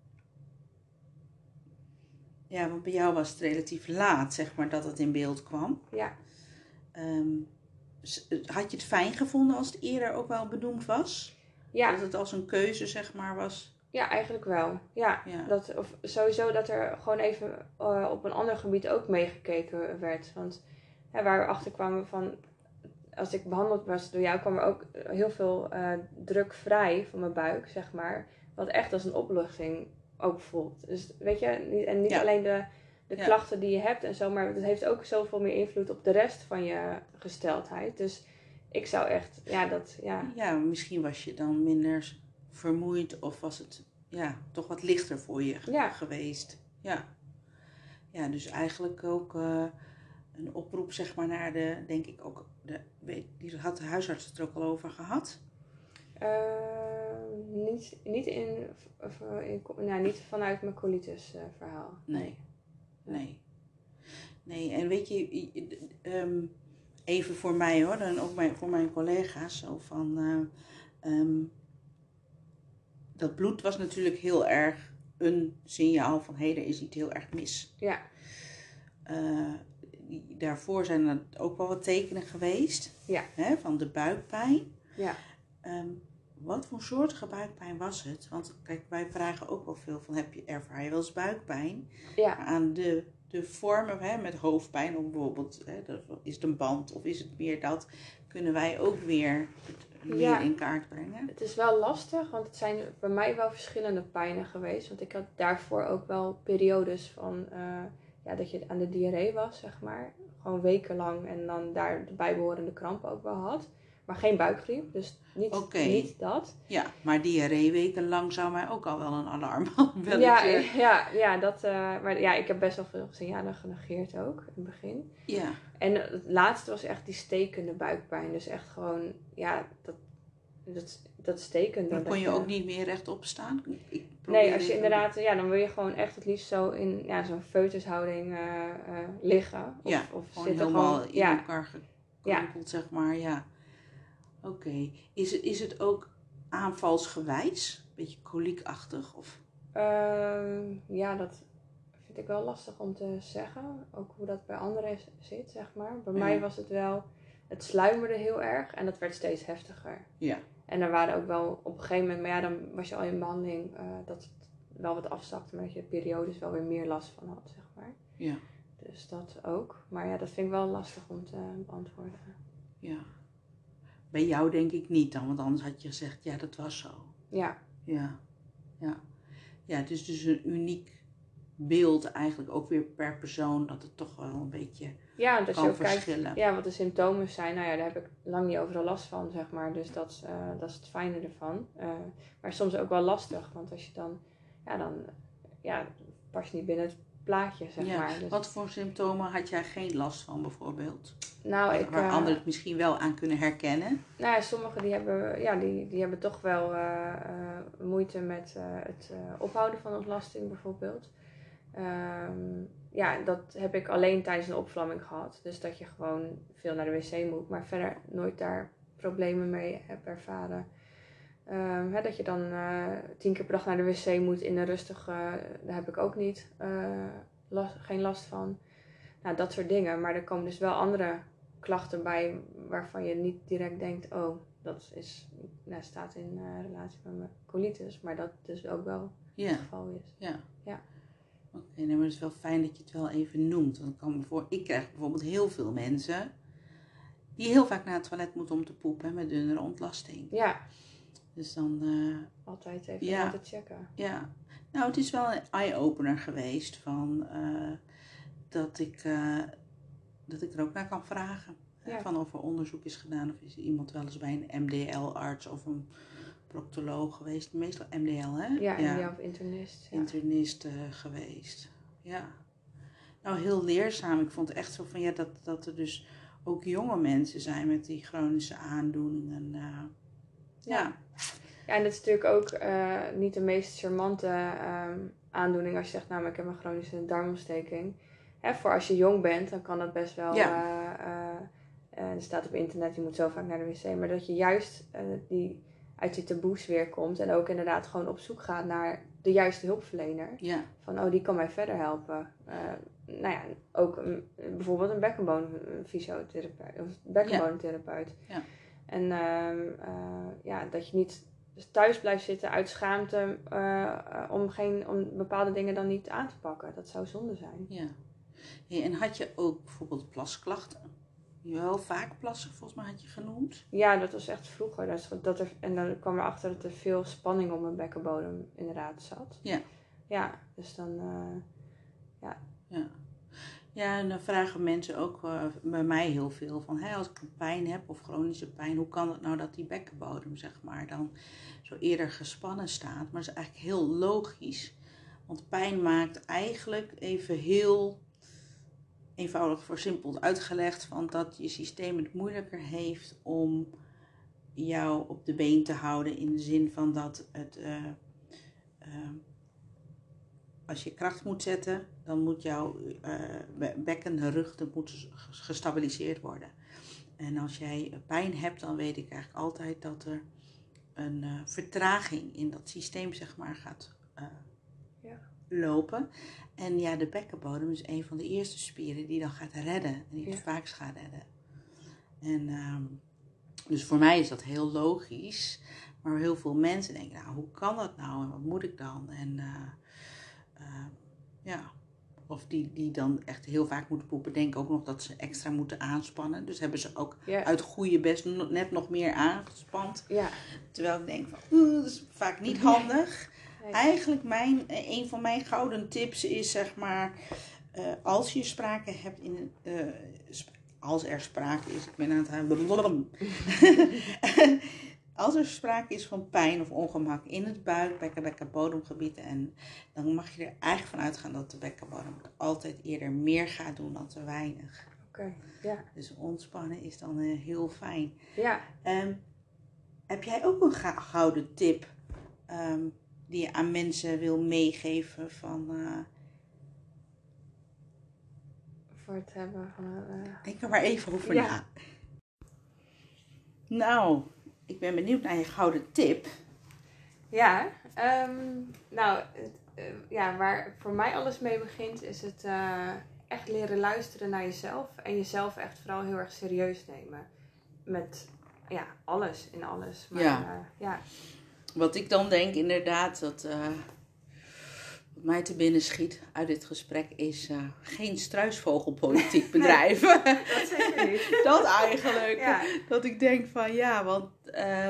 ja, want bij jou was het relatief laat, zeg maar, dat het in beeld kwam. Ja. Um, had je het fijn gevonden als het eerder ook wel benoemd was? Ja. Dat het als een keuze, zeg maar, was? Ja, eigenlijk wel. Ja, Ja. Dat, of sowieso dat er gewoon even eh, op een ander gebied ook meegekeken werd. Want hè, waar we achter kwamen van, als ik behandeld was door jou, kwam er ook heel veel eh, druk vrij van mijn buik, zeg maar. Wat echt als een opluchting ook voelt. Dus weet je, niet- en niet Ja. alleen de, de Ja. klachten die je hebt en zo, maar het heeft ook zoveel meer invloed op de rest van je gesteldheid. Dus ik zou echt, ja, dat, ja. Ja, misschien was je dan minder vermoeid of was het ja, toch wat lichter voor je Ja. geweest. Ja. Ja, dus eigenlijk ook eh, een oproep, zeg maar, naar de, denk ik ook, de, die had de huisarts het er ook al over gehad. Eh, niet, niet, in, in, nou, niet vanuit mijn colitis eh, verhaal. Nee. Nee. Nee, en weet je, ehm, even voor mij hoor, en ook mijn, voor mijn collega's, zo van. eh, ehm, dat bloed was natuurlijk heel erg een signaal van hé, er is iets heel erg mis. Ja, Eh, daarvoor zijn er ook wel wat tekenen geweest Ja. hè, van de buikpijn. ja, Ehm, wat voor soortige buikpijn was het? Want kijk, wij vragen ook wel veel van heb je, ervaar je wel eens buikpijn? ja, aan de, de vormen hè, met hoofdpijn, of bijvoorbeeld hè, is het een band of is het meer dat, kunnen wij ook weer het meer Ja. in kaart brengen. Het is wel lastig, want het zijn bij mij wel verschillende pijnen geweest. Want ik had daarvoor ook wel periodes van eh, ja, dat je aan de diarree was, zeg maar. Gewoon wekenlang en dan daar de bijbehorende krampen ook wel had. Maar geen buikgriep, dus niet, niet dat. Ja, maar diarree wekenlang zou mij ook al wel een alarm. Ja, ja, ja, dat, eh, maar ja, ik heb best wel veel signalen genegeerd ook in het begin. ja, En het laatste was echt die stekende buikpijn. Dus echt gewoon, ja, dat, dat, dat stekende. dan kon je ook niet meer rechtop staan. Nee, als je even- inderdaad, ja, dan wil je gewoon echt het liefst zo in ja, zo'n foetushouding eh, eh, liggen. Of, Ja, of Gewoon zitten helemaal gewoon, in ja, elkaar zeg maar, ja. Oké, is, het, is het ook aanvalsgewijs? Beetje koliekachtig of... Ehm, ja, dat vind ik wel lastig om te zeggen. Ook hoe dat bij anderen zit, zeg maar. Bij Ja. mij was het wel, het sluimerde heel erg en dat werd steeds heftiger. Ja, En er waren ook wel op een gegeven moment, maar ja, dan was je al in behandeling eh, dat het wel wat afzakte, maar dat je periodes wel weer meer last van had, zeg maar. ja, Dus dat ook. Maar ja, dat vind ik wel lastig om te beantwoorden. ja. Bij jou denk ik niet dan, want anders had je gezegd, ja, dat was zo. Ja, Ja, ja. Ja, het is dus een uniek beeld eigenlijk ook weer per persoon dat het toch wel een beetje ja dat je kan kijkt verschillen. ja, wat de symptomen zijn. Nou ja, daar heb ik lang niet overal last van, zeg maar. Dus dat, is, eh, dat is het fijne ervan. Eh, maar soms ook wel lastig, want als je dan, ja, dan ja, pas je niet binnen het plaatje, zeg Ja, maar. Dus, Wat voor symptomen had jij geen last van bijvoorbeeld? nou, ik, waar eh, anderen het misschien wel aan kunnen herkennen. Nou ja, sommigen die hebben, ja, die, die hebben toch wel eh, eh, moeite met het ophouden van ontlasting bijvoorbeeld. Ehm, ja, dat heb ik alleen tijdens een opvlamming gehad. Dus dat je gewoon veel naar de wc moet, maar verder nooit daar problemen mee heb ervaren. Ehm, hè, dat je dan eh, tien keer per dag naar de wc moet in een rustige, daar heb ik ook niet, eh, last, geen last van. Nou, dat soort dingen. Maar er komen dus wel andere klachten bij waarvan je niet direct denkt, oh, dat is, nou, staat in eh, relatie met mijn colitis, maar dat dus ook wel het geval is. ja. Ja. Oké, maar het is wel fijn dat je het wel even noemt. Want ik, kan me voor, ik krijg bijvoorbeeld heel veel mensen die heel vaak naar het toilet moeten om te poepen met dunnere ontlasting. Ja, Dus dan, eh, altijd even Ja. laten checken. ja. Nou, het is wel een eye-opener geweest van eh, dat, ik, eh, dat ik er ook naar kan vragen. Ja. Van of er onderzoek is gedaan of is iemand wel eens bij een MDL-arts of een proctoloog geweest. Meestal MDL, hè? Ja, ja. of internist. Ja. internist geweest. ja. Nou, heel leerzaam. Ik vond echt zo van ja, dat, dat er dus ook jonge mensen zijn met die chronische aandoeningen. Ja. ja. en dat is natuurlijk ook uh, niet de meest charmante uh, aandoening als je zegt, nou, maar ik heb een chronische darmontsteking. Hè, voor als je jong bent, dan kan dat best wel. Ja. er staat op internet, je moet zo vaak naar de wc. Maar dat je juist die uit die taboes weer komt. En ook inderdaad gewoon op zoek gaat naar de juiste hulpverlener. Ja. Van, oh, die kan mij verder helpen. Nou ja, ook een, bijvoorbeeld een bekkenbodemfysiotherapeut of bekkenbodemtherapeut. Ja. En uh, uh, ja, dat je niet thuis blijft zitten uit schaamte uh, om, geen, om bepaalde dingen dan niet aan te pakken. Dat zou zonde zijn. Ja. Hey, en had je ook bijvoorbeeld plasklachten? wel vaak plassen, volgens mij had je genoemd. Ja, dat was echt vroeger. Dat, dat er, en dan kwam erachter dat er veel spanning op mijn bekkenbodem inderdaad zat. Ja. Ja, dus dan, uh, ja. Ja. Ja, en dan vragen mensen ook uh, bij mij heel veel van, hè, als ik pijn heb of chronische pijn, hoe kan het nou dat die bekkenbodem, zeg maar, dan zo eerder gespannen staat? Maar dat is eigenlijk heel logisch. Want pijn maakt eigenlijk even heel eenvoudig versimpeld uitgelegd van dat je systeem het moeilijker heeft om jou op de been te houden in de zin van dat het uh, uh, als je kracht moet zetten, dan moet jouw uh, bekken, rug, dat moet gestabiliseerd worden. En als jij pijn hebt, dan weet ik eigenlijk altijd dat er een vertraging in dat systeem zeg maar gaat ja. lopen. En ja, de bekkenbodem is een van de eerste spieren die dan gaat redden. En die het vaakst gaat redden. En um, dus voor mij is dat heel logisch. Maar heel veel mensen denken, nou, hoe kan dat nou? En wat moet ik dan? En uh, uh, ja, of die, die dan echt heel vaak moeten poepen, denken ook nog dat ze extra moeten aanspannen. Dus hebben ze ook ja. uit goede best net nog meer aangespand. Ja. Terwijl ik denk van, dat is vaak niet handig. Eigenlijk mijn, een van mijn gouden tips is zeg maar, uh, als je sprake hebt in uh, als er sprake is, ik ben aan het als er sprake is van pijn of ongemak in het buik, bekken, bekken, bodemgebied, en dan mag je er eigenlijk van uitgaan dat de bekkenbodem altijd eerder meer gaat doen dan te weinig. Oké, okay, ja. Dus ontspannen is dan uh, heel fijn. Ja. Um, heb jij ook een gouden tip? Um, die je aan mensen wil meegeven van. Uh, voor het hebben van. Uh, Denk er maar even over ja. na. Nou, ik ben benieuwd naar je gouden tip. Ja, um, nou, uh, ja, waar voor mij alles mee begint, is het echt leren luisteren naar jezelf en jezelf echt vooral heel erg serieus nemen. Met ja, alles in alles. Maar, ja. ja wat ik dan denk inderdaad, dat wat mij te binnen schiet uit dit gesprek is uh, geen struisvogelpolitiek bedrijven. Nee, dat zeker niet. dat eigenlijk. Ja. Dat ik denk van ja, want uh,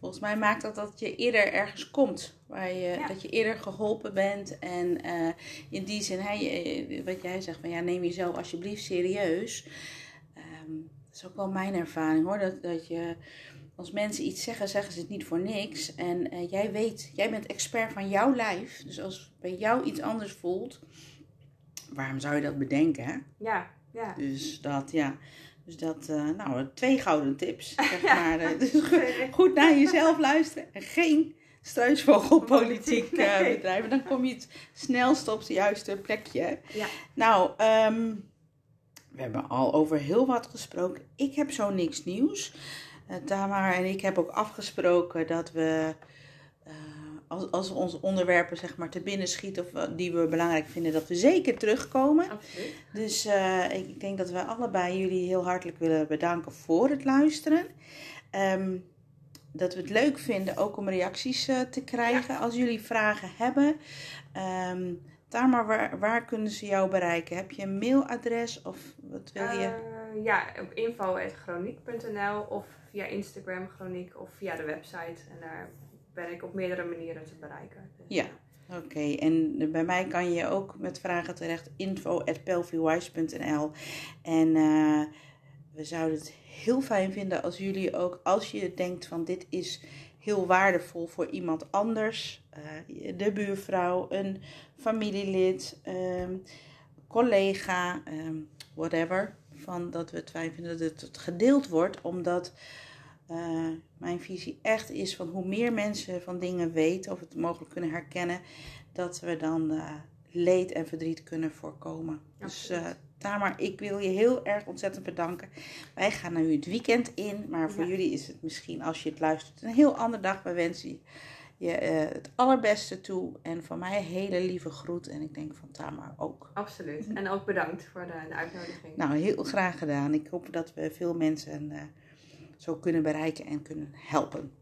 volgens mij maakt dat dat je eerder ergens komt. Waar je, ja. Dat je eerder geholpen bent. En uh, in die zin, hey, wat jij zegt, van ja, neem jezelf alsjeblieft serieus. Um, dat is ook wel mijn ervaring hoor. Dat, dat je als mensen iets zeggen, zeggen ze het niet voor niks. En uh, jij weet, jij bent expert van jouw lijf. Dus als bij jou iets anders voelt, waarom zou je dat bedenken? Hè? Ja, ja. Dus dat, ja. Dus dat, uh, nou, twee gouden tips. Zeg maar. ja. Dus goed naar jezelf luisteren. En geen struisvogelpolitiek uh, nee. bedrijven. Dan kom je het snelst op het juiste plekje. Ja. Nou, um, we hebben al over heel wat gesproken. Ik heb zo niks nieuws. Uh, Tamar en ik hebben ook afgesproken dat we, uh, als, als we onze onderwerpen zeg maar te binnen schieten of die we belangrijk vinden, dat we zeker terugkomen. Absoluut. Dus ik denk dat we allebei jullie heel hartelijk willen bedanken voor het luisteren. Um, dat we het leuk vinden ook om reacties te krijgen Ja. als jullie vragen hebben. Um, Tamar, waar, waar kunnen ze jou bereiken? Heb je een mailadres of wat wil je? Uh, ja, op info.chroniek.nl of via Instagram Chroniek of via de website. En daar ben ik op meerdere manieren te bereiken. Dus, Ja. Oké, okay. en bij mij kan je ook met vragen terecht info.pelviewise.nl En uh, we zouden het heel fijn vinden als jullie ook, als je denkt van dit is heel waardevol voor iemand anders, uh, de buurvrouw, een familielid, um, collega, um, whatever, van dat we het fijn vinden dat het gedeeld wordt, omdat uh, mijn visie echt is van hoe meer mensen van dingen weten of het mogelijk kunnen herkennen, dat we dan uh, leed en verdriet kunnen voorkomen. Dus uh, Tamar, ik wil je heel erg ontzettend bedanken. Wij gaan nu het weekend in, maar voor jullie is het misschien als je het luistert een heel andere dag. We wensen je het allerbeste toe en van mij een hele lieve groet en ik denk van Tamar ook. Absoluut. En ook bedankt voor de, de uitnodiging. Nou, heel graag gedaan. Ik hoop dat we veel mensen zo kunnen bereiken en kunnen helpen.